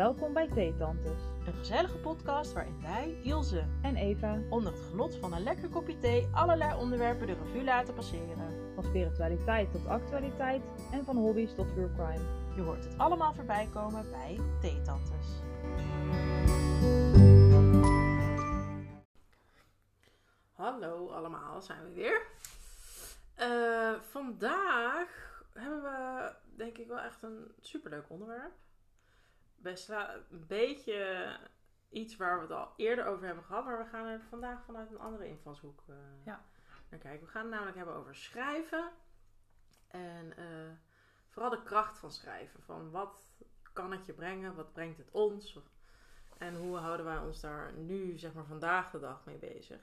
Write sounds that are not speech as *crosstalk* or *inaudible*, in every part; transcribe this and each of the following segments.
Welkom bij Theetantes Een gezellige podcast waarin wij, Ilse, en Eva onder het genot van een lekker kopje thee allerlei onderwerpen de revue laten passeren. van spiritualiteit tot actualiteit en van hobby's tot true crime. Je hoort het allemaal voorbij komen bij Theetantes. Hallo allemaal, zijn we weer. Eh, vandaag hebben we denk ik wel echt een superleuk onderwerp. Best wel een beetje iets waar we het al eerder over hebben gehad, maar we gaan er vandaag vanuit een andere invalshoek eh, Ja. naar kijken. We gaan het namelijk hebben over schrijven en eh, vooral de kracht van schrijven. Van wat kan het je brengen, wat brengt het ons en hoe houden wij ons daar nu, zeg maar vandaag de dag mee bezig.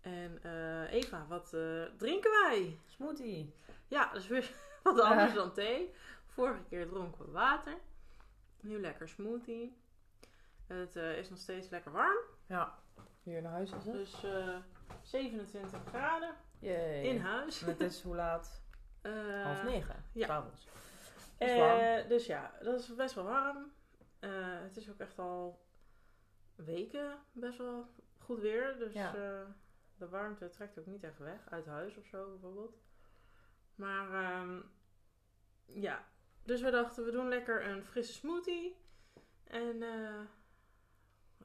En eh, Eva, wat drinken wij? Smoothie. Ja, dat is weer *laughs* wat anders dan thee. Vorige keer dronken we water. Nu lekker smoothie. Het eh, is nog steeds lekker warm. Ja, hier naar huis is het. Dus eh 27 graden Yay. in huis. En het is hoe laat? *laughs* Eh, Half negen. ja. S'avonds. dus ja, dat is best wel warm. Het is ook echt al weken best wel goed weer. Dus Ja. de warmte trekt ook niet echt weg. Uit huis of zo bijvoorbeeld. Maar ehm, ja, dus we dachten we doen lekker een frisse smoothie. En eh,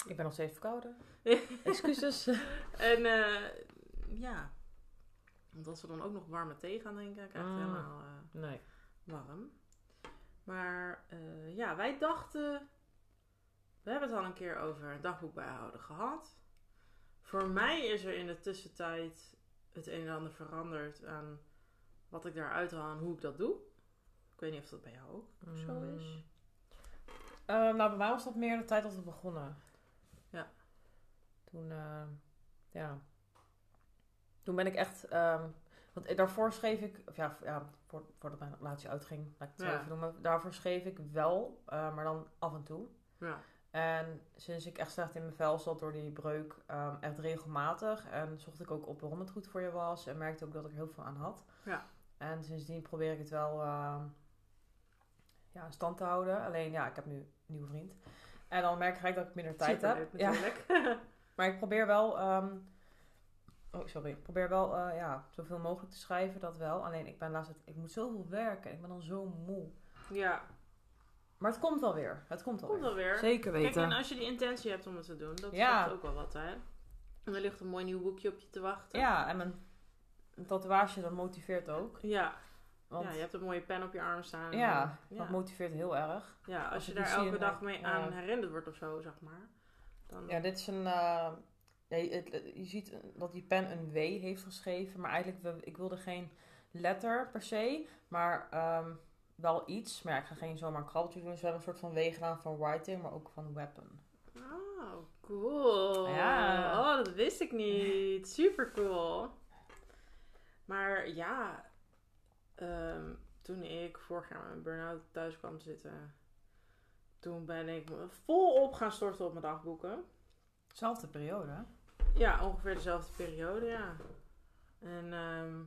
Ik ben nog steeds verkouden. Excuses. *laughs* En eh, ja, want als we dan ook nog warme thee gaan drinken, dan krijg je Mm. helemaal eh, Nee. warm. Maar eh, ja, wij dachten, we hebben het al een keer over een dagboek bijhouden gehad. Voor mij is er in de tussentijd het een en ander veranderd aan wat ik daaruit haal en hoe ik dat doe. Ik weet niet of dat bij jou ook zo is. Mm. Eh, nou, bij mij was dat meer de tijd dat we begonnen. Ja. Toen, eh, ja. Toen ben ik echt... ehm, want daarvoor schreef ik... Of ja, ja voor, voordat mijn relatie uitging, laat ik het zo Ja. even noemen. Daarvoor schreef ik wel, eh, maar dan af en toe. Ja, En sinds ik echt slecht in mijn vel zat door die breuk, ehm, echt regelmatig. En zocht ik ook op waarom het goed voor je was. En merkte ook dat ik er heel veel aan had. Ja. En sindsdien probeer ik het wel ehm, ja, in stand te houden. Alleen ja, ik heb nu een nieuwe vriend. En dan merk ik gelijk dat ik minder tijd heb. Ja, natuurlijk. *laughs* maar ik probeer wel. ehm, oh, sorry. Ik probeer wel eh, ja, zoveel mogelijk te schrijven, dat wel. Alleen ik ben laatst. Ik moet zoveel werken. Ik ben dan zo moe. ja, Maar het komt wel weer. Het komt wel komt weer. Zeker Kijk, weten. en als je die intentie hebt om het te doen, dat Ja. is ook wel wat, hè? En er ligt een mooi nieuw boekje op je te wachten. Ja, en mijn tatoeage, dat motiveert ook. Ja, Want ja, je hebt een mooie pen op je arm staan. ja, dat motiveert heel erg. Ja, als, als je daar elke dag mee aan herinnerd wordt of zo, zeg maar. Dan, Ja, dit is een... het- je ziet dat die pen een W heeft geschreven. Maar eigenlijk, ik wilde geen letter per se. Maar ehm, wel iets. Maar ja, ik ga geen zomaar een krabbeltje doen. Dus we hebben een soort van W gedaan van writing, maar ook van weapon. Oh, cool. Ja. Oh, dat wist ik niet. Super cool. Maar ja, ehm, toen ik vorig jaar met mijn burn-out thuis kwam te zitten, toen ben ik volop gaan storten op mijn dagboeken. Zelfde periode, hè? Ja, ongeveer dezelfde periode, ja. En ehm,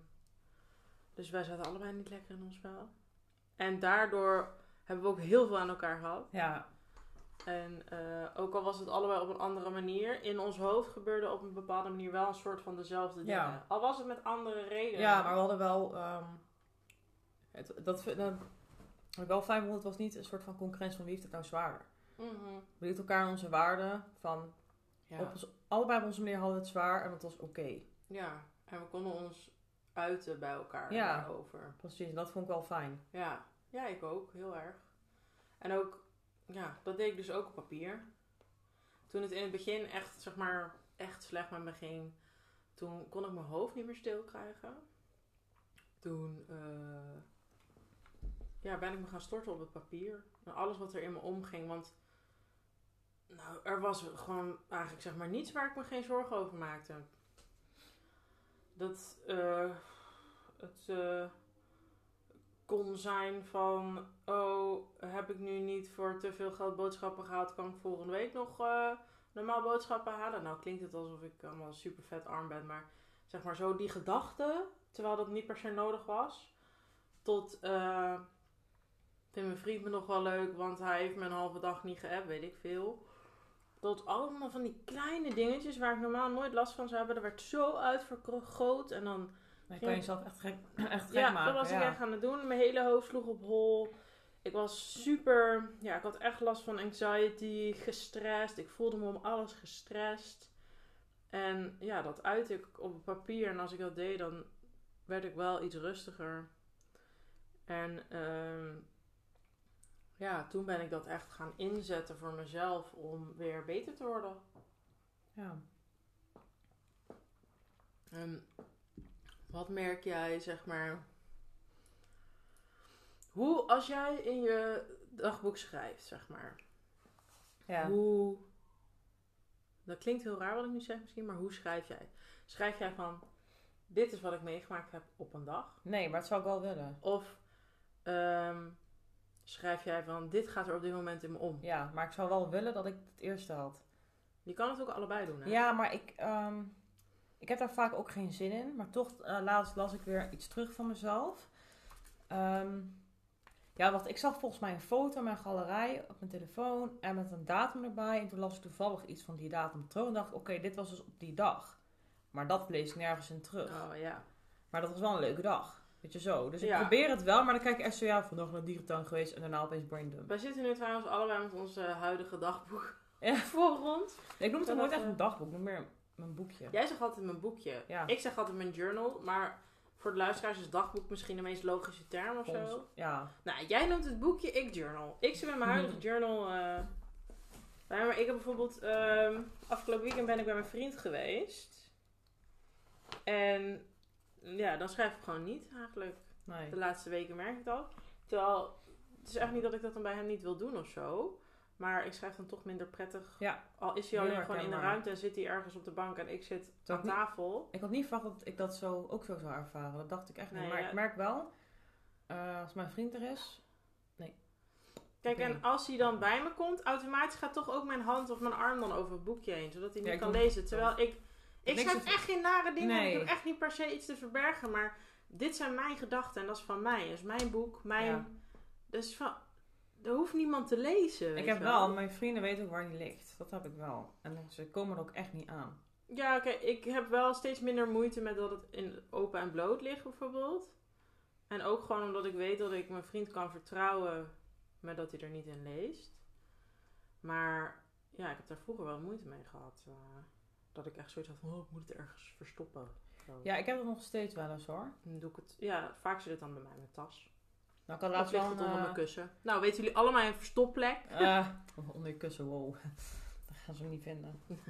dus wij zaten allebei niet lekker in ons spel. En daardoor hebben we ook heel veel aan elkaar gehad. Ja. En eh, ook al was het allebei op een andere manier, in ons hoofd gebeurde op een bepaalde manier wel een soort van dezelfde dingen. Ja. Al was het met andere redenen. Ja, maar we hadden wel... ehm, het, dat, dat, wel fijn vond, het was niet een soort van concurrentie van wie heeft het nou zwaarder. Mhm. We lieten elkaar in onze waarden van... ja. Op ons, allebei op onze manier hadden we het zwaar en dat was oké. ja, en we konden ons uiten bij elkaar Ja. daarover. Precies, dat vond ik wel fijn. Ja. ja, ik ook, heel erg. En ook, ja, dat deed ik dus ook op papier. Toen het in het begin echt, zeg maar, echt slecht met me ging, toen kon ik mijn hoofd niet meer stil krijgen. Toen eh, ja, ben ik me gaan storten op het papier. En alles wat er in me omging. Want nou, er was gewoon eigenlijk zeg maar niets waar ik me geen zorgen over maakte. Dat eh, het eh, kon zijn van... Oh, heb ik nu niet voor te veel geld boodschappen gehaald? Kan ik volgende week nog eh, normaal boodschappen halen? Nou klinkt het alsof ik allemaal super vet arm ben. Maar zeg maar zo die gedachte, terwijl dat niet per se nodig was. Tot... eh, Vindt mijn vriend me nog wel leuk, want hij heeft me een halve dag niet geappt, weet ik veel. Tot allemaal van die kleine dingetjes waar ik normaal nooit last van zou hebben. Dat werd zo uitvergroot en dan... Dan kan je jezelf echt gek, *clears throat* echt gek ja, maken. dat was ik ja. echt aan het doen. Mijn hele hoofd sloeg op hol. Ik was super... Ja, ik had echt last van anxiety, gestrest. Ik voelde me om alles gestrest. En ja, dat uitte ik op papier. En als ik dat deed, dan werd ik wel iets rustiger. En ehm, ja, toen ben ik dat echt gaan inzetten voor mezelf om weer beter te worden. Ja. En wat merk jij, zeg maar... Hoe, als jij in je dagboek schrijft, zeg maar... Ja. Hoe... Dat klinkt heel raar wat ik nu zeg misschien, maar hoe schrijf jij? Schrijf jij van... Dit is wat ik meegemaakt heb op een dag? Nee, maar dat zou ik wel willen. Of ehm, schrijf jij van... Dit gaat er op dit moment in me om? Ja, maar ik zou wel willen dat ik het eerste had. Je kan het ook allebei doen, hè? Ja, maar ik, ehm, ik heb daar vaak ook geen zin in. Maar toch, eh, laatst las ik weer iets terug van mezelf. Ehm, ja, wat ik zag volgens mij een foto in mijn galerij op mijn telefoon en met een datum erbij. En toen las ik toevallig iets van die datum terug en dacht ik, oké, dit was dus op die dag. Maar dat lees ik nergens in terug. Oh, ja. Maar dat was wel een leuke dag. Weet je zo. Dus ik Ja. probeer het wel, maar dan kijk ik echt zo, ja, vandaag naar dierentuin geweest en daarna opeens braindump. Wij zitten nu trouwens allebei met onze huidige dagboek *laughs* Ja. voor ons. Ik noem het ook nooit echt een dagboek, ik noem meer mijn boekje. Jij zegt altijd mijn boekje. Ja. Ik zeg altijd mijn journal, maar voor de luisteraars is dagboek misschien de meest logische term of zo. Ja. Nou, jij noemt het boekje, ik journal. Ik zit met mijn huidige journal eh, bij, maar ik heb bijvoorbeeld ehm, afgelopen weekend ben ik bij mijn vriend geweest. En ja, dan schrijf ik gewoon niet eigenlijk. Nee. De laatste weken merk ik dat. Terwijl, het is echt niet dat ik dat dan bij hem niet wil doen of zo. Maar ik schrijf dan toch minder prettig. Ja. Al is hij alleen gewoon in de ruimte en zit hij ergens op de bank en ik zit aan niet- tafel. Ik had niet verwacht dat ik dat zo, ook zo zou ervaren. Dat dacht ik echt niet. Nee, maar ja. ik merk wel, eh, als mijn vriend er is... Kijk, Oké. en als hij dan bij me komt, automatisch gaat toch ook mijn hand of mijn arm dan over het boekje heen. Zodat hij niet kan lezen. Terwijl ik, ik schrijf te- echt geen nare dingen. Nee. Ik heb echt niet per se iets te verbergen. Maar dit zijn mijn gedachten en dat is van mij. Dat is mijn boek, mijn... Ja. Dus van... Er hoeft niemand te lezen. Ik heb wel, mijn vrienden weten ook waar die ligt. Dat heb ik wel. En ze komen er ook echt niet aan. Ja, kijk, ik heb wel steeds minder moeite met dat het in open en bloot ligt, bijvoorbeeld. En ook gewoon omdat ik weet dat ik mijn vriend kan vertrouwen met dat hij er niet in leest. Maar ja, ik heb daar vroeger wel moeite mee gehad. Eh, dat ik echt zoiets had van, oh, ik moet het ergens verstoppen. Ja, ik heb het nog steeds wel eens hoor. Dan doe ik het, ja, vaak zit het dan bij mij in mijn tas. Nou, ik had laatst wel het een... onder eh, mijn kussen. Nou, weten jullie allemaal een verstopplek? eh, *laughs* onder je kussen, wow. *laughs* Dat gaan ze niet vinden. *laughs*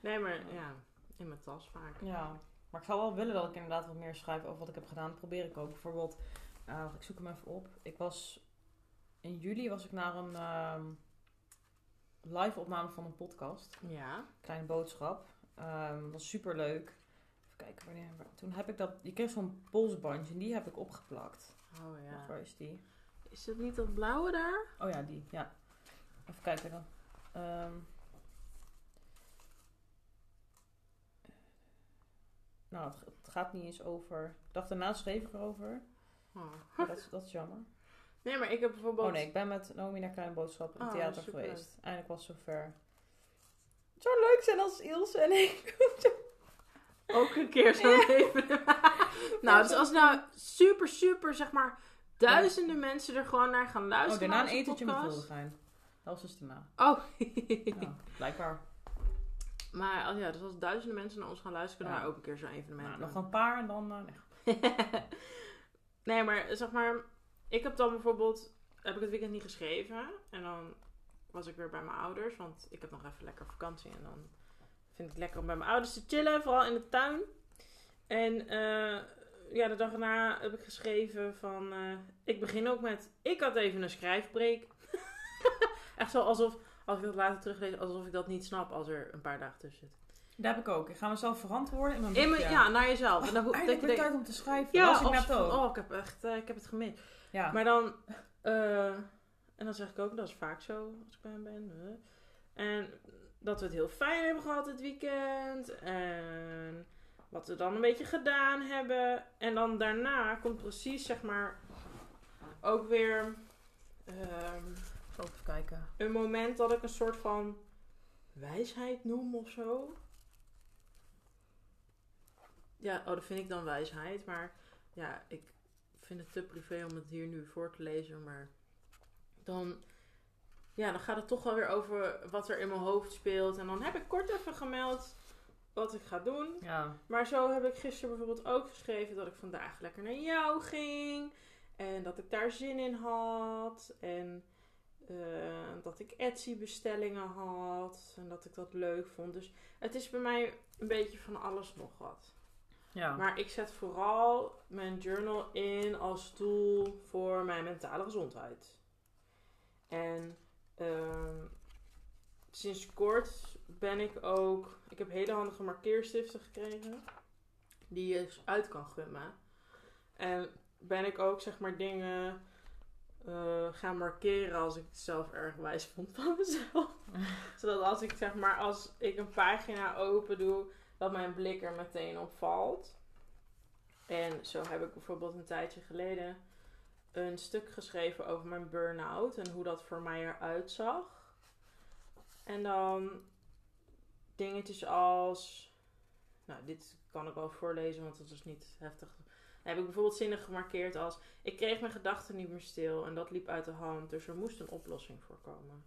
Nee, maar ja, in mijn tas vaak. Ja, maar ik zou wel willen dat ik inderdaad wat meer schrijf over wat ik heb gedaan. Dat probeer ik ook. Bijvoorbeeld, eh, ik zoek hem even op. Ik was, in juli was ik naar een ehm, live opname van een podcast. Ja. Kleine boodschap. Ehm was super leuk. Even kijken wanneer. Toen heb ik dat. Je kreeg zo'n polsbandje en die heb ik opgeplakt. Oh ja. Waar is die? Is het niet dat blauwe daar? Oh ja, die. Ja. Even kijken dan. Ehm. nou, het, het gaat niet eens over. Ik dacht daarna schreef ik erover. Oh. Dat, is- dat is jammer. Nee, maar ik heb bijvoorbeeld... Oh nee, ik ben met Naomi naar Klein Boodschap in het Oh, theater superleuk. geweest. Eindelijk was het zover. Het zou leuk zijn als Ilse en ik. *laughs* Ook een keer zo'n leven. *laughs* nou, dus als nou super, super, zeg maar, duizenden mensen er gewoon naar gaan Oh, luisteren. daarna een etentje met podcast. Hildegijn. Dat was dus. Oh. *laughs* Ja, blijkbaar. maar als- ja, dus als duizenden mensen naar ons gaan luisteren, kunnen Ja. wij ook een keer zo'n evenement Nou, nog een paar en dan... nee. nee, maar zeg maar, ik heb dan bijvoorbeeld, heb ik het weekend niet geschreven. En dan was ik weer bij mijn ouders, want ik heb nog even lekker vakantie. En dan vind ik het lekker om bij mijn ouders te chillen, vooral in de tuin. En eh, ja, de dag erna heb ik geschreven van, eh, ik begin ook met, ik had even een schrijfbreek. *laughs* Echt zo alsof, als ik dat later teruglees, alsof ik dat niet snap als er een paar dagen tussen zit. Dat heb ik ook. Ik ga mezelf verantwoorden in mijn In mijn- boekje. ja, naar jezelf. En dan, ho- dat weer denkt- tijd om te schrijven. ja, was ik net ook. Oh, ik heb echt, eh, ik heb het gemist. ja. Maar dan, eh, en dan zeg ik ook, dat is vaak zo als ik bij hem ben. eh. En dat we het heel fijn hebben gehad dit weekend. En wat we dan een beetje gedaan hebben. En dan daarna komt precies, zeg maar, ook weer ik even kijken. een moment dat ik een soort van wijsheid noem of zo. Ja, oh, dat vind ik dan wijsheid. Maar ja, ik vind het te privé om het hier nu voor te lezen. Maar dan, ja, dan gaat het toch wel weer over wat er in mijn hoofd speelt. En dan heb ik kort even gemeld wat ik ga doen. Ja. Maar zo heb ik gisteren bijvoorbeeld ook geschreven dat ik vandaag lekker naar jou ging. En dat ik daar zin in had. En eh, dat ik Etsy bestellingen had. En dat ik dat leuk vond. Dus het is bij mij een beetje van alles nog wat. Ja. Maar ik zet vooral mijn journal in als tool voor mijn mentale gezondheid. En ehm, sinds kort ben ik ook. Ik heb hele handige markeerstiften gekregen. Die je dus uit kan gummen. En ben ik ook zeg maar dingen eh, gaan markeren als ik het zelf erg wijs vond van mezelf. *laughs* Zodat als ik zeg maar als ik een pagina open doe, dat mijn blik er meteen op valt. En zo heb ik bijvoorbeeld een tijdje geleden een stuk geschreven over mijn burn-out en hoe dat voor mij eruit zag. En dan dingetjes als. Nou, dit kan ik wel voorlezen, want het is niet heftig. Heb ik bijvoorbeeld zinnen gemarkeerd als: Ik kreeg mijn gedachten niet meer stil en dat liep uit de hand, dus er moest een oplossing voor komen.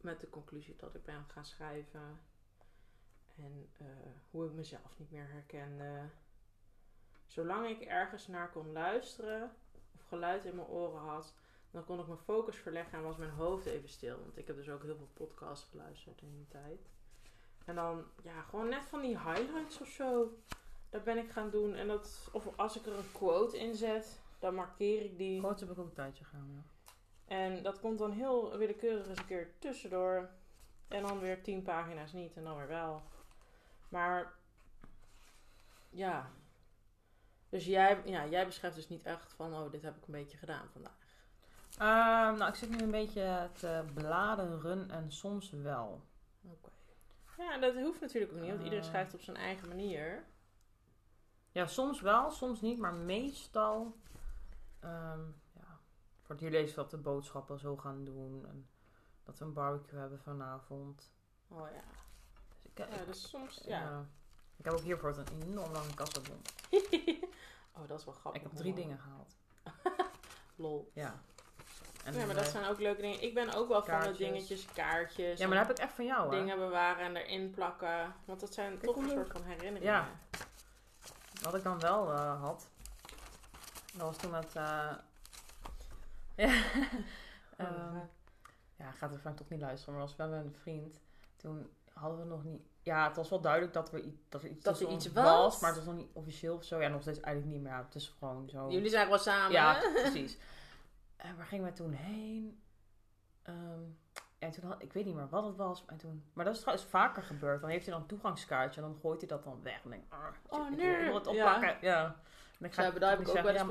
Met de conclusie dat ik ben gaan schrijven. En eh, hoe ik mezelf niet meer herkende. Zolang ik ergens naar kon luisteren of geluid in mijn oren had, dan kon ik mijn focus verleggen en was mijn hoofd even stil. Want ik heb dus ook heel veel podcasts geluisterd in die tijd. En dan, ja, gewoon net van die highlights of zo. Dat ben ik gaan doen. En dat, of als ik er een quote in zet, dan markeer ik die. Groot heb ik ook een tijdje gedaan, ja. En dat komt dan heel willekeurig eens een keer tussendoor. En dan weer tien pagina's niet en dan weer wel. Maar ja. Dus jij, ja, jij beschrijft dus niet echt van, oh, dit heb ik een beetje gedaan vandaag. Ehm, nou, ik zit nu een beetje te bladeren en soms wel. Oké. Ja, dat hoeft natuurlijk ook niet, want iedereen Eh. schrijft op zijn eigen manier. Ja, soms wel, soms niet, maar meestal. ehm ja, voor het hier lezen dat de boodschappen zo gaan doen. En dat we een barbecue hebben vanavond. Oh ja. Ja, dus soms, ja. ja. Ik heb ook hiervoor een enorm lange kassabon. *laughs* oh, dat is wel grappig. Ik heb drie hoor. dingen gehaald. *laughs* Lol. Ja. En ja, maar dat eh, zijn ook leuke dingen. Ik ben ook wel van de dingetjes, kaartjes. Ja, maar dat heb ik echt van jou, hè? dingen bewaren en erin plakken. Want dat zijn Kijk toch een soort van herinneringen. Ja. Wat ik dan wel eh, had, dat was toen met... eh *laughs* ja, ehm, ja, gaat er vaak toch niet luisteren, maar als we met een vriend, toen hadden we nog niet... Ja, het was wel duidelijk dat, we, dat er iets, Dat er iets ons was. maar het was nog niet officieel of zo. Ja, nog steeds eigenlijk niet meer. Ja, het is gewoon zo... Jullie zijn wel samen. Ja, hè? precies. *laughs* En waar gingen we toen heen? Ehm, en toen had, ik weet niet meer wat het was. En toen, maar dat is trouwens vaker gebeurd. Dan heeft hij dan een toegangskaartje en dan gooit hij dat dan weg. En denk ik, "Arr, Oh, ik nee. wil het oppakken. Ja. En Zo, ga hebben- dat heb toen ik ook wel eens ja,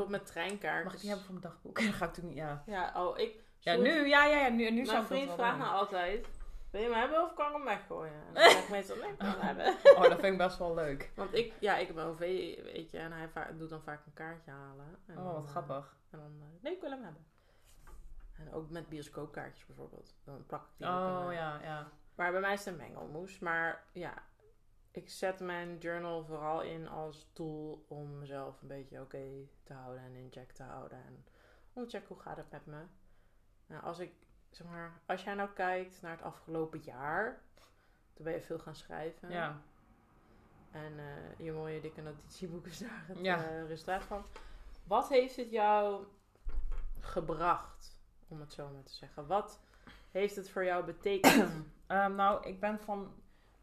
mag ik die hebben voor mijn dagboek? *laughs* En dan ga ik toen niet, ja. Ja, oh, ik... Ja, nu, ja, ja, ja, nu, nu Mijn ik vriend vraagt me altijd... Wil je hem hebben of kan ik hem weggooien? En *laughs* dan zeg ik meestal, nee, ik hem hebben. Oh, dat vind ik best wel leuk. Want ik, ja, ik heb een OV, weet je, en hij va- doet dan vaak een kaartje halen. En Oh, wat eh, grappig. En dan, eh, nee, ik wil hem hebben. En ook met bioscoopkaartjes bijvoorbeeld. Dan plak ik die Oh, ja, ja. Maar bij mij is het een mengelmoes. Maar ja, ik zet mijn journal vooral in als tool om mezelf een beetje oké te houden en in check te houden. En om te checken hoe gaat het met me. Nou, als ik, zeg maar, als jij nou kijkt naar het afgelopen jaar, toen ben je veel gaan schrijven. Ja. En eh, je mooie dikke notitieboeken *laughs* is daar het Ja. eh, resultaat van. Wat heeft het jou gebracht, om het zo maar te zeggen? Wat heeft het voor jou betekend? *clears throat* Ehm, nou, ik ben van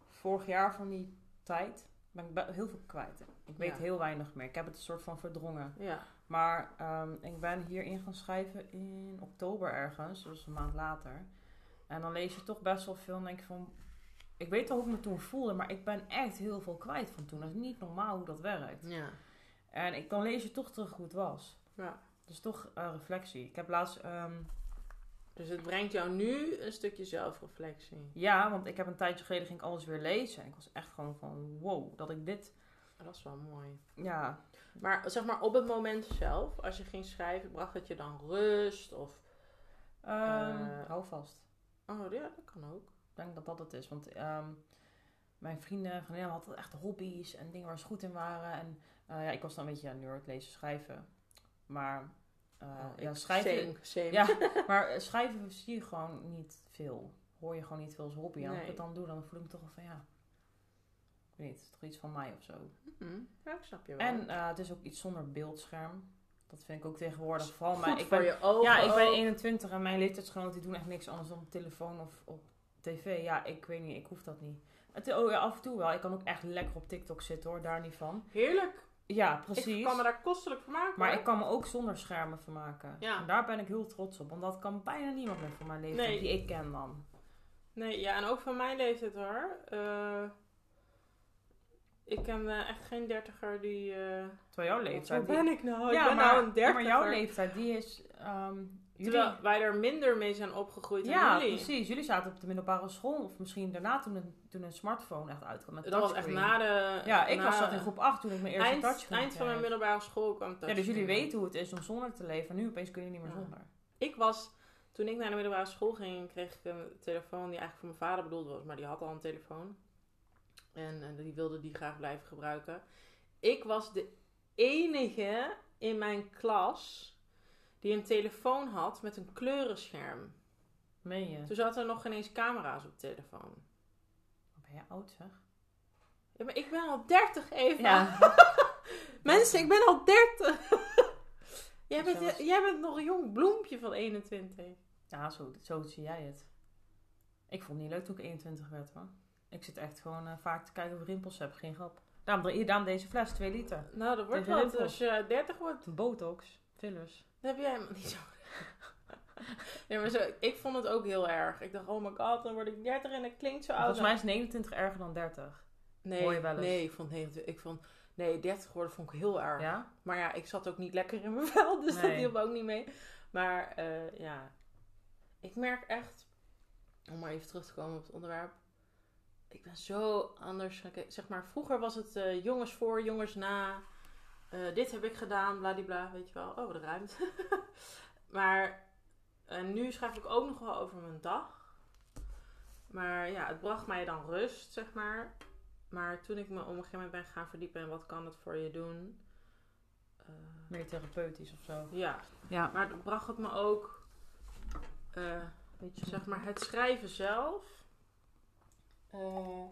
vorig jaar van die tijd ben ik heel veel kwijt. Ik weet Ja. heel weinig meer. Ik heb het een soort van verdrongen. ja. Maar ehm, ik ben hierin gaan schrijven in oktober ergens, dus een maand later. En dan lees je toch best wel veel en denk je van... Ik weet wel hoe ik me toen voelde, maar ik ben echt heel veel kwijt van toen. Dat is niet normaal hoe dat werkt. Ja. En ik, dan lees je toch terug hoe het was. ja. Dus toch reflectie. Ik heb laatst... ehm, Dus het brengt jou nu een stukje zelfreflectie. ja, want ik heb een tijdje geleden ging ik alles weer lezen. En ik was echt gewoon van wow, dat ik dit... Dat is wel mooi. Ja, Maar zeg maar op het moment zelf, als je ging schrijven, bracht het je dan rust? Of Eh, hou vast. Oh, ja, dat kan ook. Ik denk dat dat het is. Want ehm, mijn vrienden, vriendinnen hadden echt hobby's en dingen waar ze goed in waren. En eh, ja, ik was dan een beetje ja, nerd, lezen, schrijven. Maar uh, Oh, ja, schrijven... Same, same. Ja, *laughs* maar eh, schrijven zie je gewoon niet veel. Hoor je gewoon niet veel als hobby. En als ik het dan doe, dan voel ik me toch wel van ja... Ik weet niet, het is toch iets van mij of zo. Mhm. Ja, ik snap je wel. En eh, het is ook iets zonder beeldscherm. Dat vind ik ook tegenwoordig. Goed maar ik voor ben, je ogen ja, ik ben ook. 21 en mijn leeftijdsgenoten die doen echt niks anders dan op telefoon of op tv. Ja, ik weet niet, ik hoef dat niet. Het, oh ja, af en toe wel. Ik kan ook echt lekker op TikTok zitten hoor, daar niet van. Heerlijk. Ja, Ik precies. kan me daar kostelijk voor maken. Maar hoor. ik kan me ook zonder schermen vermaken. Ja. En daar ben ik heel trots op. Want dat kan bijna niemand meer van mijn leeftijd Nee. die ik ken dan. Nee, ja, en ook van mijn leeftijd hoor. Eh, ik ken echt geen dertiger die... eh Terwijl jouw Hoe leeftijd... ben die- ik nou? ja, ik ben maar, nou een ja, dertiger. maar jouw leeftijd, die is... jullie... Terwijl wij er minder mee zijn opgegroeid dan Ja, jullie. precies. Jullie zaten op de middelbare school. Of misschien daarna toen een, toen een smartphone echt uitkwam. Met Dat was echt na de... Ja, ik was dat in groep 8 toen ik mijn eerste eind, touchscreen eind van mijn middelbare school kwam Ja, dus jullie weten hoe het is om zonder te leven. Nu opeens kun je niet meer Ja. zonder. Ik was... Toen ik naar de middelbare school ging, kreeg ik een telefoon die eigenlijk voor mijn vader bedoeld was. Maar die had al een telefoon. En, en die wilde die graag blijven gebruiken. Ik was de enige in mijn klas die een telefoon had met een kleurenscherm. Meen je? Toen zaten er nog geen eens camera's op telefoon. Wat ben je oud zeg? Ja, maar ik ben al 30 even. Ja. *laughs* Mensen, ik ben al 30. *laughs* jij, bent, jij bent nog een jong bloempje van 21. Ja, zo, zo zie jij het. Ik vond het niet leuk toen ik 21 werd hoor. Ik zit echt gewoon eh, vaak te kijken of ik rimpels heb. Geen grap. Daarom, daarom deze fles, 2 liter. Nou, dat wordt Tegen wat rimpels. als je 30 wordt. Botox, fillers. Dat heb jij helemaal niet zo. *laughs* ja, maar zo, ik vond het ook heel erg. Ik dacht, oh my god, dan word ik 30 en dat klinkt zo oud. Volgens mij is 29 erger dan 30. nee, hoor je wel eens. nee, ik vond 29. Ik vond, nee, 30 worden vond ik heel erg. Ja? Maar ja, ik zat ook niet lekker in mijn *laughs* vel, dus dat Nee. hielp ook niet mee. Maar eh, ja, ik merk echt, om maar even terug te komen op het onderwerp. Ik ben zo anders. Zeg maar, vroeger was het eh, jongens voor, jongens na. Eh, dit heb ik gedaan, bladibla, weet je wel. Oh, wat ruimt. *laughs* maar nu schrijf ik ook nog wel over mijn dag. Maar ja, het bracht mij dan rust, zeg maar. Maar toen ik me op een gegeven moment ben gaan verdiepen in wat kan het voor je doen. eh, Meer therapeutisch of zo. ja, Ja. maar het bracht het me ook, zeg maar, het schrijven zelf. Eh,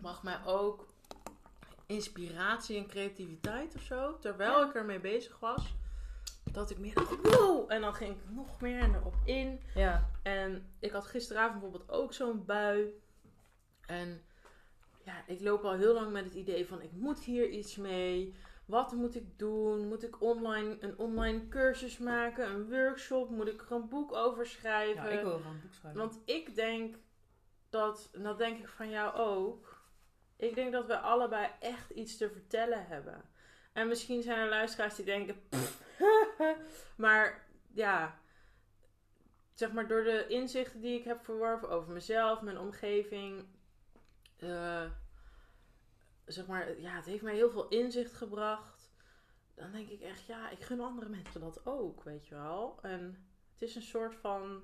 bracht mij ook inspiratie en creativiteit of zo. Terwijl Ja. ik ermee bezig was. Dat ik meer dacht, wow! En dan ging ik nog meer erop in. Ja. En ik had gisteravond bijvoorbeeld ook zo'n bui. En ja, ik loop al heel lang met het idee van ik moet hier iets mee. Wat moet ik doen? Moet ik online, een online cursus maken? Een workshop? Moet ik er een boek over schrijven? ja, ik wil gewoon een boek schrijven. Want ik denk dat, en dat denk ik van jou ook. Ik denk dat we allebei echt iets te vertellen hebben. En misschien zijn er luisteraars die denken. *laughs* Maar ja, zeg maar door de inzichten die ik heb verworven over mezelf, mijn omgeving. eh, zeg maar, ja, het heeft mij heel veel inzicht gebracht. Dan denk ik echt, ja, ik gun andere mensen dat ook, weet je wel. En het is een soort van.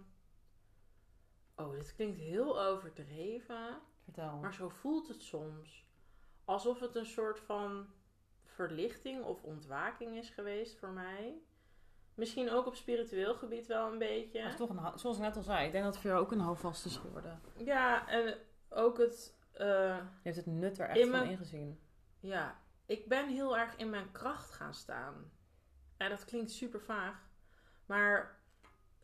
Oh, dit klinkt heel overdreven. Vertel. Maar zo voelt het soms. Alsof het een soort van verlichting of ontwaking is geweest voor mij. Misschien ook op spiritueel gebied wel een beetje. Is toch een, zoals ik net al zei, ik denk dat het voor jou ook een houvast is geworden. Ja, en ook het. Eh, Je hebt het nut er echt In van mijn- ingezien. ja, ik ben heel erg in mijn kracht gaan staan. En dat klinkt super vaag. Maar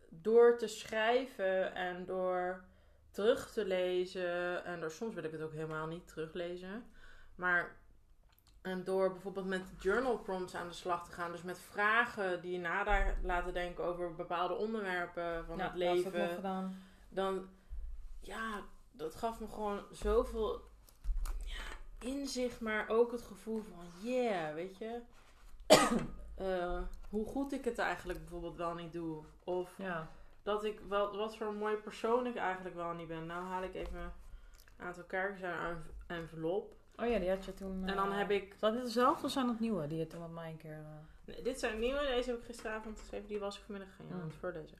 door te schrijven en door terug te lezen. En door soms wil ik het ook helemaal niet teruglezen. Maar en door bijvoorbeeld met journal prompts aan de slag te gaan. Dus met vragen die je nader laten denken over bepaalde onderwerpen van ja, het laatst ook nog leven gedaan. dan ja, dat gaf me gewoon zoveel ja, inzicht, maar ook het gevoel van yeah, weet je. *coughs* Eh, hoe goed ik het eigenlijk bijvoorbeeld wel niet doe. Of Ja. dat ik wel, wat voor een mooie persoon ik eigenlijk wel niet ben. Nou haal ik even een aantal kaartjes uit een envelop. Oh ja, die had je toen... En dan eh, heb ik... Dat dezelfde of zijn dat nieuwe die je toen met mij een keer... eh, Nee, dit zijn nieuwe, deze heb ik gisteravond geschreven. Die was ik vanmiddag gaan Mm. aan het voorlezen.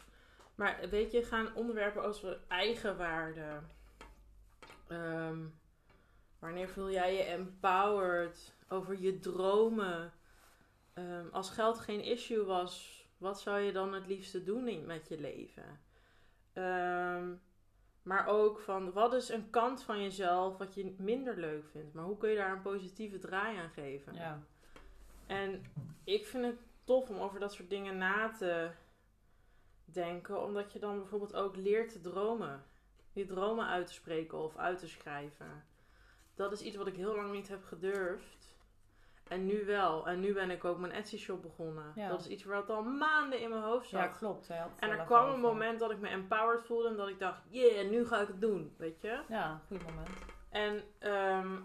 Maar weet je, gaan onderwerpen als we eigenwaarde. Ehm, wanneer voel jij je empowered? Over je dromen. Ehm, als geld geen issue was, wat zou je dan het liefste doen in, met je leven? Ehm, maar ook van, wat is een kant van jezelf wat je minder leuk vindt? Maar hoe kun je daar een positieve draai aan geven? ja. En ik vind het tof om over dat soort dingen na te denken, omdat je dan bijvoorbeeld ook leert te dromen. Je dromen uit te spreken of uit te schrijven. Dat is iets wat ik heel lang niet heb gedurfd. En nu wel. En nu ben ik ook mijn Etsy shop begonnen. Ja. Dat is iets wat al maanden in mijn hoofd zat. ja, klopt. het en er kwam een moment dat ik me empowered voelde en dat ik dacht, yeah, nu ga ik het doen, weet je. Ja, goed moment. En ehm,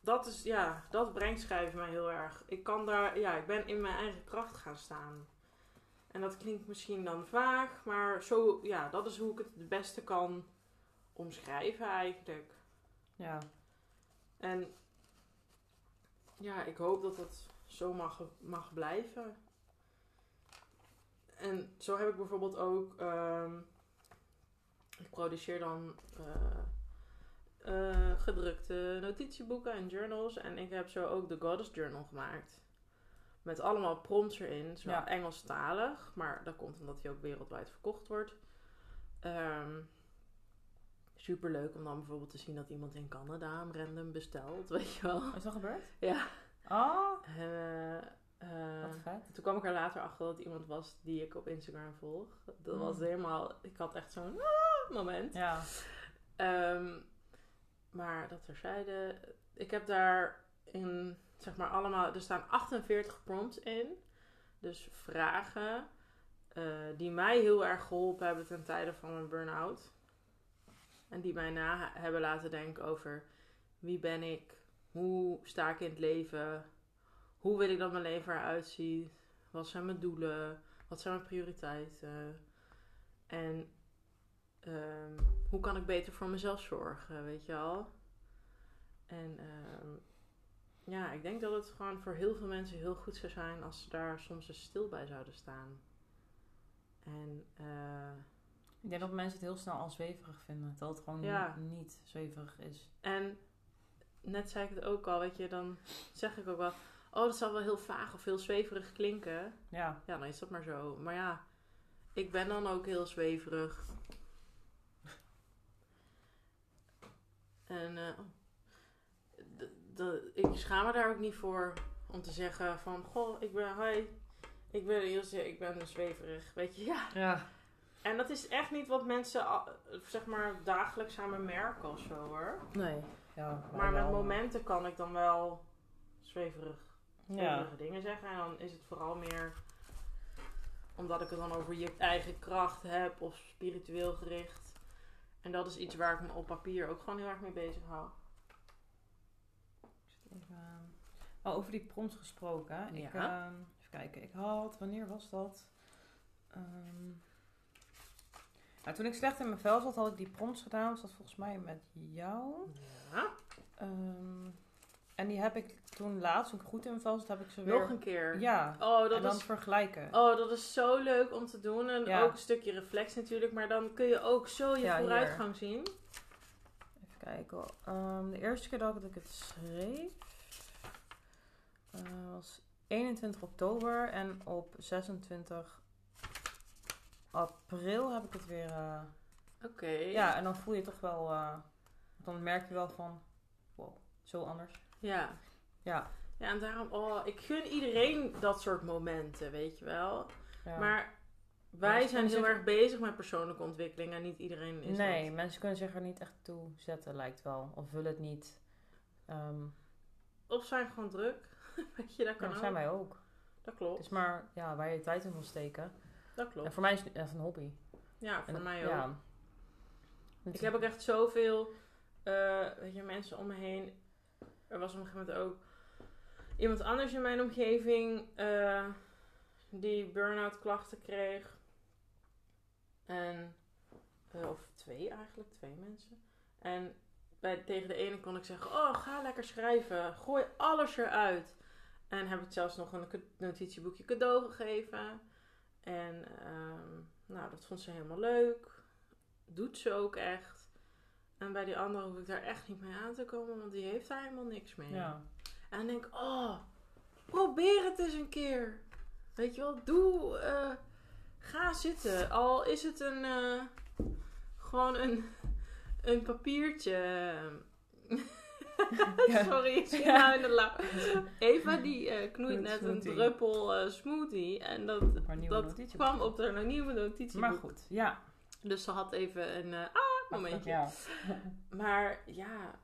dat is, ja, dat brengt schrijven mij heel erg. Ik kan daar, ja, ik ben in mijn eigen kracht gaan staan. En dat klinkt misschien dan vaag, maar zo, ja, dat is hoe ik het het beste kan omschrijven eigenlijk. Ja. En ja, ik hoop dat dat zo mag, mag blijven. En zo heb ik bijvoorbeeld ook. ehm, ik produceer dan eh, eh, gedrukte notitieboeken en journals. En ik heb zo ook de Goddess Journal gemaakt. Met allemaal prompts erin. Zowel Ja. Engelstalig, maar dat komt omdat hij ook wereldwijd verkocht wordt. Super leuk om dan bijvoorbeeld te zien dat iemand in Canada hem random bestelt, *laughs* weet je wel. Is dat gebeurd? Ja. Oh, Eh, eh, wat vet. toen kwam ik er later achter dat het iemand was die ik op Instagram volg. Dat was Mm. helemaal, ik had echt zo'n ah, *laughs* moment. Ja. Ehm, maar dat terzijde, ik heb daar in, zeg maar allemaal, er staan 48 prompts in. Dus vragen eh, die mij heel erg geholpen hebben ten tijde van mijn burn-out. En die mij na hebben laten denken over wie ben ik, hoe sta ik in het leven, hoe wil ik dat mijn leven eruit ziet, wat zijn mijn doelen, wat zijn mijn prioriteiten. En ehm, hoe kan ik beter voor mezelf zorgen, weet je wel. En ehm, ja, ik denk dat het gewoon voor heel veel mensen heel goed zou zijn als ze daar soms eens stil bij zouden staan. En eh, Ik denk dat mensen het heel snel al zweverig vinden. Terwijl het gewoon Ja. niet, niet zweverig is. En net zei ik het ook al, weet je, dan zeg ik ook wel, oh, dat zal wel heel vaag of heel zweverig klinken. Ja. Ja, dan is dat maar zo. Maar ja, ik ben dan ook heel zweverig. En eh, ik schaam me daar ook niet voor om te zeggen van, goh, ik ben, hi, ik ben ik ben zweverig, weet je, ja. Ja. En dat is echt niet wat mensen, zeg maar, dagelijks aan me merken of zo, hoor. Nee. Ja, Maar met wel. momenten kan ik dan wel zweverig, Ja. zweverige dingen zeggen. En dan is het vooral meer omdat ik het dan over je eigen kracht heb of spiritueel gericht. En dat is iets waar ik me op papier ook gewoon heel erg mee bezig hou. Even, oh, over die prompts gesproken. Ik, Ja. ehm, even kijken. Ik had, wanneer was dat? Ehm, nou, toen ik slecht in mijn vel zat, had ik die prompts gedaan. Was dat volgens mij met jou? Ja. Ehm, en die heb ik toen laatst, toen ik goed in mijn vel zat, heb ik ze weer... Nog een keer. Ja, Oh, en dat dan is, vergelijken. oh, dat is zo leuk om te doen. En Ja. ook een stukje reflex natuurlijk. Maar dan kun je ook zo je Ja, hier. vooruitgang zien. Even kijken. Ehm, de eerste keer dat ik het schreef eh, was 21 oktober en op 26 april heb ik het weer. eh, Oké. ja, en dan voel je toch wel. eh, dan merk je wel van. Wow, zo anders. Ja. Ja. Ja, en daarom, oh, ik gun iedereen dat soort momenten, weet je wel. ja. Maar wij zijn heel zich- erg bezig met persoonlijke ontwikkeling en niet iedereen is nee, dat. mensen kunnen zich er niet echt toe zetten, lijkt wel. Of willen het niet. Ehm Of zijn gewoon druk. *laughs* weet je, dat ja, kan dat ook. zijn wij ook. Dat Het klopt, is maar ja, waar je tijd in wil steken. Dat klopt. En voor mij is het echt een hobby. Ja, voor mij ook. Ja. Ik heb ook echt zoveel, weet je, mensen om me heen. Er was op een gegeven moment ook iemand anders in mijn omgeving eh, die burn-out klachten kreeg. En, eh, of twee eigenlijk, twee mensen. En bij, tegen de ene kon ik zeggen, oh, ga lekker schrijven. Gooi alles eruit. En heb ik zelfs nog een notitieboekje cadeau gegeven. En ehm, nou, dat vond ze helemaal leuk. Doet ze ook echt. En bij die andere hoef ik daar echt niet mee aan te komen, want die heeft daar helemaal niks mee. Ja. En dan denk ik, oh, probeer het eens een keer. Weet je wel, doe, eh, ga zitten. Al is het een, eh, gewoon een, een papiertje. *laughs* Sorry, ik zit nou in de. Eva *laughs* die eh, knoeit net een druppel eh, smoothie. En dat, dat kwam op haar nieuwe notitieboek. Maar goed, ja. Dus ze had even een eh, ah, momentje. Ja. *laughs* Maar ja,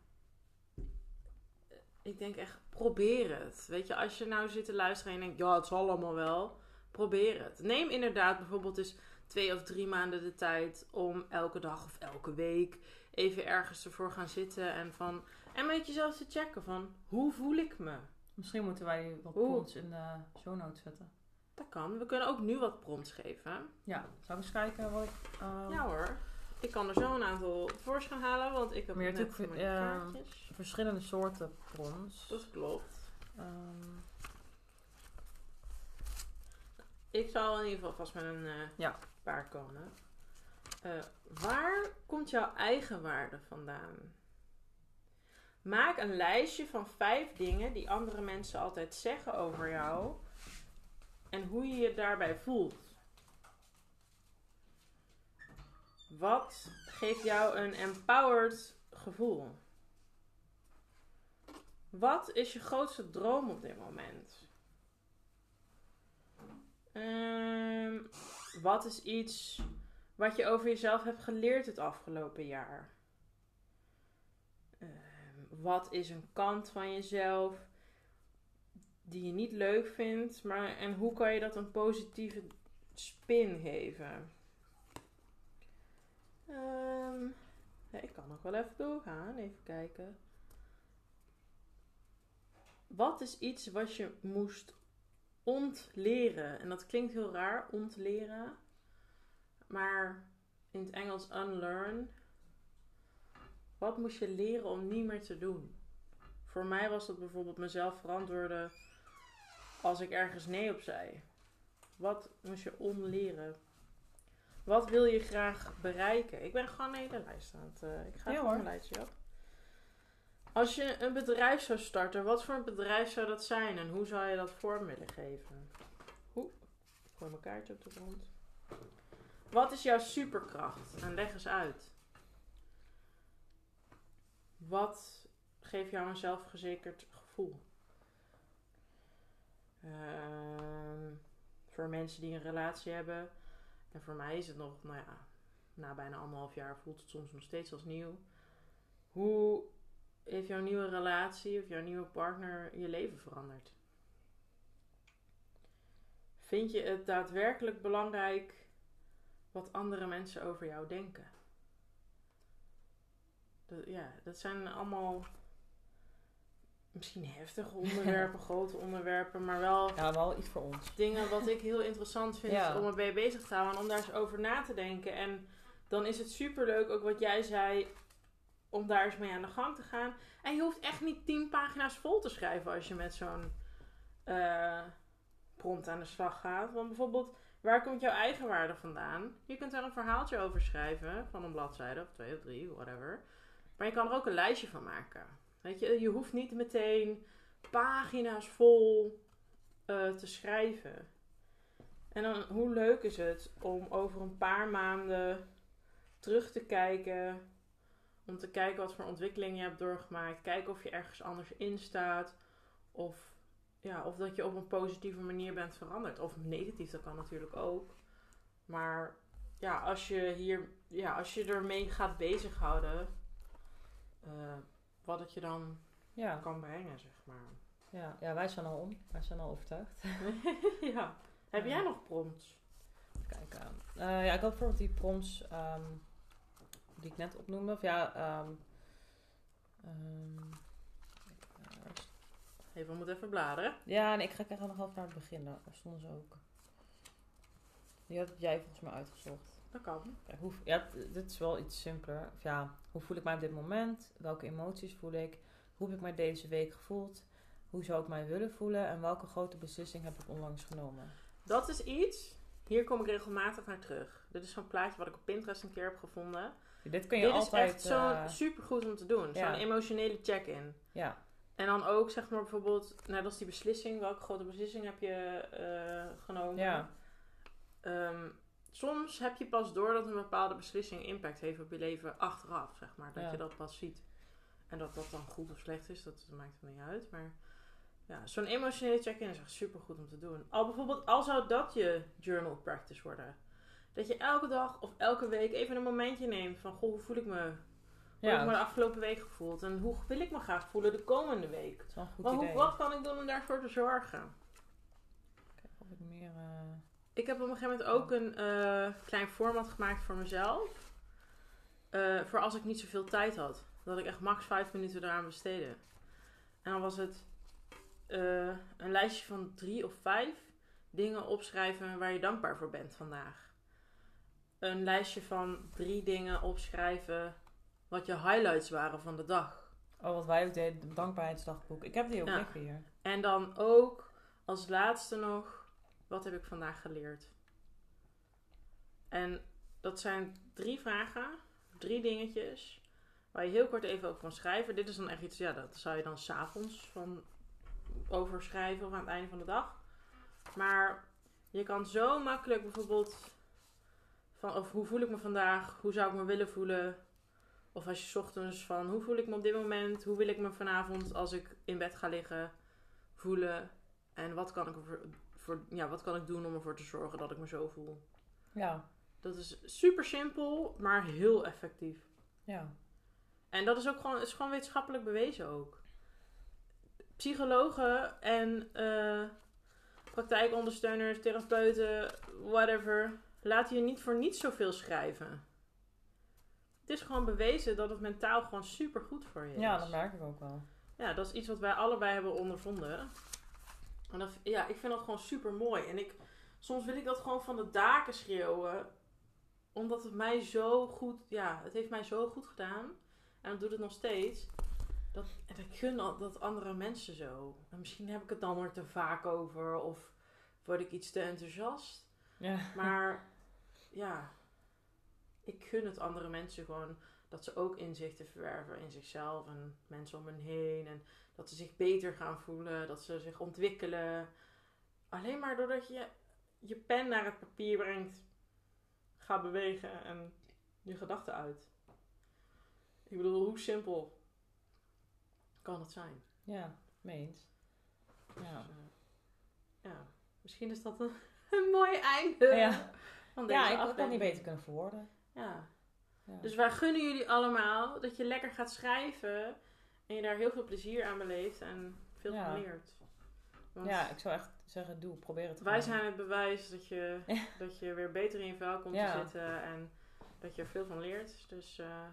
ik denk echt, probeer het. Weet je, als je nou zit te luisteren en je denkt, ja, het zal allemaal wel. Probeer het. Neem inderdaad bijvoorbeeld eens twee of drie maanden de tijd om elke dag of elke week even ergens ervoor gaan zitten en van... En met jezelf te checken van, hoe voel ik me? Misschien moeten wij wat Oeh. prompts in de show notes zetten. Dat kan. We kunnen ook nu wat prompts geven. Ja, zou ik eens kijken wat ik... ehm, Ja hoor. Ik kan er zo een aantal voor gaan halen, want ik heb net hebt ook, mijn kaartjes. Verschillende soorten prompts. Dat klopt. Ehm, Ik zal in ieder geval vast met een eh, Ja. paar komen. Eh, waar komt jouw eigen waarde vandaan? Maak een lijstje van vijf dingen die andere mensen altijd zeggen over jou en hoe je je daarbij voelt. Wat geeft jou een empowered gevoel? Wat is je grootste droom op dit moment? Ehm, wat is iets wat je over jezelf hebt geleerd het afgelopen jaar? Wat is een kant van jezelf die je niet leuk vindt, maar en hoe kan je dat een positieve spin geven? Ehm, ja, ik kan nog wel even doorgaan, even kijken. Wat is iets wat je moest ontleren? En dat klinkt heel raar, ontleren. Maar in het Engels unlearn. Wat moest je leren om niet meer te doen? Voor mij was dat bijvoorbeeld mezelf verantwoorden als ik ergens nee op zei. Wat moest je onleren? Wat wil je graag bereiken? Ik ben gewoon een hele lijst aan het... eh, ik ga hoor. een lijstje op. Als je een bedrijf zou starten, wat voor een bedrijf zou dat zijn en hoe zou je dat vorm willen geven? Hoe? Ik gooi mijn kaartje op de grond. Wat is jouw superkracht? En leg eens uit. Wat geeft jou een zelfverzekerd gevoel? Ehm, voor mensen die een relatie hebben, en voor mij is het nog, nou ja, na bijna anderhalf jaar voelt het soms nog steeds als nieuw. Hoe heeft jouw nieuwe relatie of jouw nieuwe partner je leven veranderd? Vind je het daadwerkelijk belangrijk wat andere mensen over jou denken? Dat, ja, dat zijn allemaal misschien heftige onderwerpen, *laughs* grote onderwerpen, maar wel ja, wel iets voor ons. dingen wat ik heel interessant vind Ja. om erbij bezig te houden. en Om daar eens over na te denken. En dan is het superleuk, ook wat jij zei, om daar eens mee aan de gang te gaan. En je hoeft echt niet tien pagina's vol te schrijven als je met zo'n eh, prompt aan de slag gaat. Want bijvoorbeeld, waar komt jouw eigen waarde vandaan? Je kunt er een verhaaltje over schrijven, van een bladzijde of twee of drie, whatever. Maar je kan er ook een lijstje van maken. Weet je, je hoeft niet meteen pagina's vol eh, te schrijven. En dan, hoe leuk is het om over een paar maanden terug te kijken. Om te kijken wat voor ontwikkeling je hebt doorgemaakt. Kijken of je ergens anders in staat. Of, ja, of dat je op een positieve manier bent veranderd. Of negatief, dat kan natuurlijk ook. Maar ja, als je hier, ja, als je ermee gaat bezighouden. Eh wat het je dan Ja, kan brengen, zeg maar. ja, ja, wij zijn al om. Wij zijn al overtuigd. *laughs* ja. Heb jij nog prompts? Kijk, ehm, eh, ja, ik had bijvoorbeeld die prompts ehm, die ik net opnoemde. Of ja, ehm ehm, eh, waar is- Even, we moeten even bladeren. ja, nee, ik ga kijken nog even naar het begin. Daar stonden ze ook. Die had jij volgens mij uitgezocht. Dat kan. Kijk, hoe, ja, dit is wel iets simpeler. Ja, hoe voel ik mij op dit moment? Welke emoties voel ik? Hoe heb ik mij deze week gevoeld? Hoe zou ik mij willen voelen? En welke grote beslissing heb ik onlangs genomen? Dat is iets, hier kom ik regelmatig naar terug. Dit is zo'n plaatje wat ik op Pinterest een keer heb gevonden. Dit kun je Dit altijd... is echt zo'n eh, supergoed om te doen. Zo'n emotionele check-in. ja, En dan ook, zeg maar bijvoorbeeld, net als die beslissing. Welke grote beslissing heb je eh, genomen? ja, Ehm, soms heb je pas door dat een bepaalde beslissing impact heeft op je leven achteraf, zeg maar. Dat Ja. je dat pas ziet. En dat dat dan goed of slecht is, dat maakt er niet uit. Maar ja, zo'n emotionele check-in is echt super goed om te doen. Al bijvoorbeeld, al zou dat je journal practice worden. Dat je elke dag of elke week even een momentje neemt van, goh, hoe voel ik me? Hoe heb ik me de afgelopen week gevoeld? En hoe wil ik me graag voelen de komende week? Dat is wel een goed Maar hoe, idee. wat kan ik doen om daarvoor te zorgen? Kijk, of ik meer... eh, Ik heb op een gegeven moment ook een eh, klein format gemaakt voor mezelf. Eh, voor als ik niet zoveel tijd had. Dat ik echt max vijf minuten eraan besteedde. En dan was het eh, een lijstje van drie of vijf dingen opschrijven waar je dankbaar voor bent vandaag. Een lijstje van drie dingen opschrijven wat je highlights waren van de dag. Oh, wat wij ook deden, het dankbaarheidsdagboek. Ik heb die ook Ja. liggen hier. En dan ook als laatste nog, wat heb ik vandaag geleerd? En dat zijn drie vragen, drie dingetjes, waar je heel kort even over kan schrijven. Dit is dan echt iets, ja, dat zou je dan s'avonds van over schrijven of aan het einde van de dag. Maar je kan zo makkelijk bijvoorbeeld van, of hoe voel ik me vandaag, hoe zou ik me willen voelen? Of als je 's ochtends van, hoe voel ik me op dit moment, hoe wil ik me vanavond als ik in bed ga liggen voelen en wat kan ik, voor, ja, wat kan ik doen om ervoor te zorgen dat ik me zo voel. Ja, Dat is super simpel, maar heel effectief. ja. En dat is ook gewoon, is gewoon wetenschappelijk bewezen ook. Psychologen en eh, praktijkondersteuners, therapeuten, whatever, laten je niet voor niets zoveel schrijven. Het is gewoon bewezen dat het mentaal gewoon super goed voor je is. Ja, dat merk ik ook wel. Ja, dat is iets wat wij allebei hebben ondervonden. En dat, ja, ik vind dat gewoon super mooi. En ik, soms wil ik dat gewoon van de daken schreeuwen. Omdat het mij zo goed, ja, het heeft mij zo goed gedaan. En dat doet het nog steeds. Dat, en ik gun dat andere mensen zo. En misschien heb ik het dan er te vaak over. Of word ik iets te enthousiast. Ja. Maar ja, ik gun het andere mensen gewoon dat ze ook inzichten verwerven in zichzelf en mensen om hen heen. En dat ze zich beter gaan voelen, dat ze zich ontwikkelen. Alleen maar doordat je je pen naar het papier brengt, ga bewegen en je gedachten uit. Ik bedoel, hoe simpel kan het zijn? Ja, meens. Ja. Dus, eh, ja, misschien is dat een, *laughs* een mooi einde Ja. Ja, ik had aflevering. niet beter kunnen verwoorden. Ja. Ja. Dus wij gunnen jullie allemaal dat je lekker gaat schrijven en je daar heel veel plezier aan beleeft en veel Ja. van leert. Want ja, ik zou echt zeggen, doe, probeer het wij zijn het bewijs dat je, Ja. dat je weer beter in je vel komt te zitten en dat je er veel van leert. Dus eh,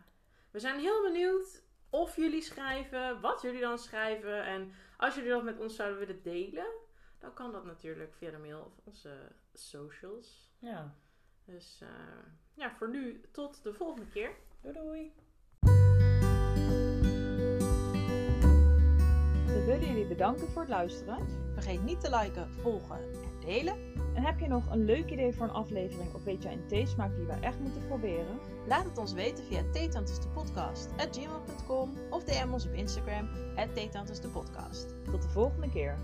we zijn heel benieuwd of jullie schrijven, wat jullie dan schrijven. En als jullie dat met ons zouden willen delen, dan kan dat natuurlijk via de mail of onze socials. Ja. Dus eh, ja, voor nu tot de volgende keer. Doei doei. We willen jullie bedanken voor het luisteren. Vergeet niet te liken, volgen en delen. En heb je nog een leuk idee voor een aflevering of weet jij een theesmaak die we echt moeten proberen? Laat het ons weten via theetantesdepodcast.gmail.com of DM ons op Instagram, theetantesdepodcast. Tot de volgende keer.